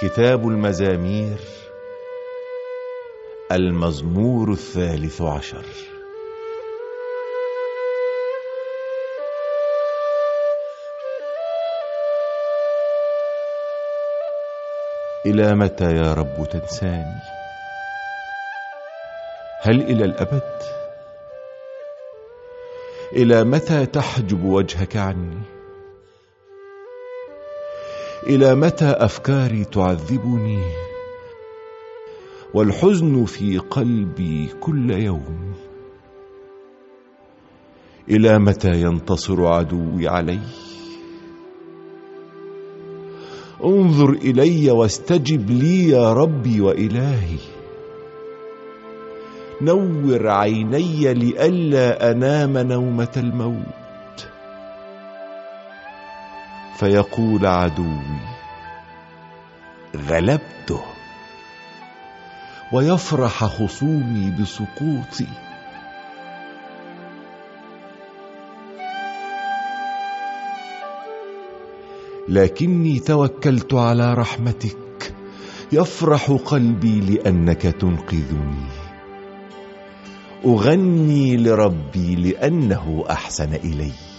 كتاب المزامير المزمور الثالث عشر. إلى متى يا رب تنساني؟ هل إلى الأبد؟ إلى متى تحجب وجهك عني؟ إلى متى أفكاري تعذبني؟ والحزن في قلبي كل يوم. إلى متى ينتصر عدوي علي؟ انظر إلي واستجب لي يا ربي وإلهي. نور عيني لئلا أنام نومة الموت. فيقول عدوي غلبته. ويفرح خصومي بسقوطي. لكني توكلت على رحمتك. يفرح قلبي لأنك تنقذني. أغني لربي لأنه أحسن إلي.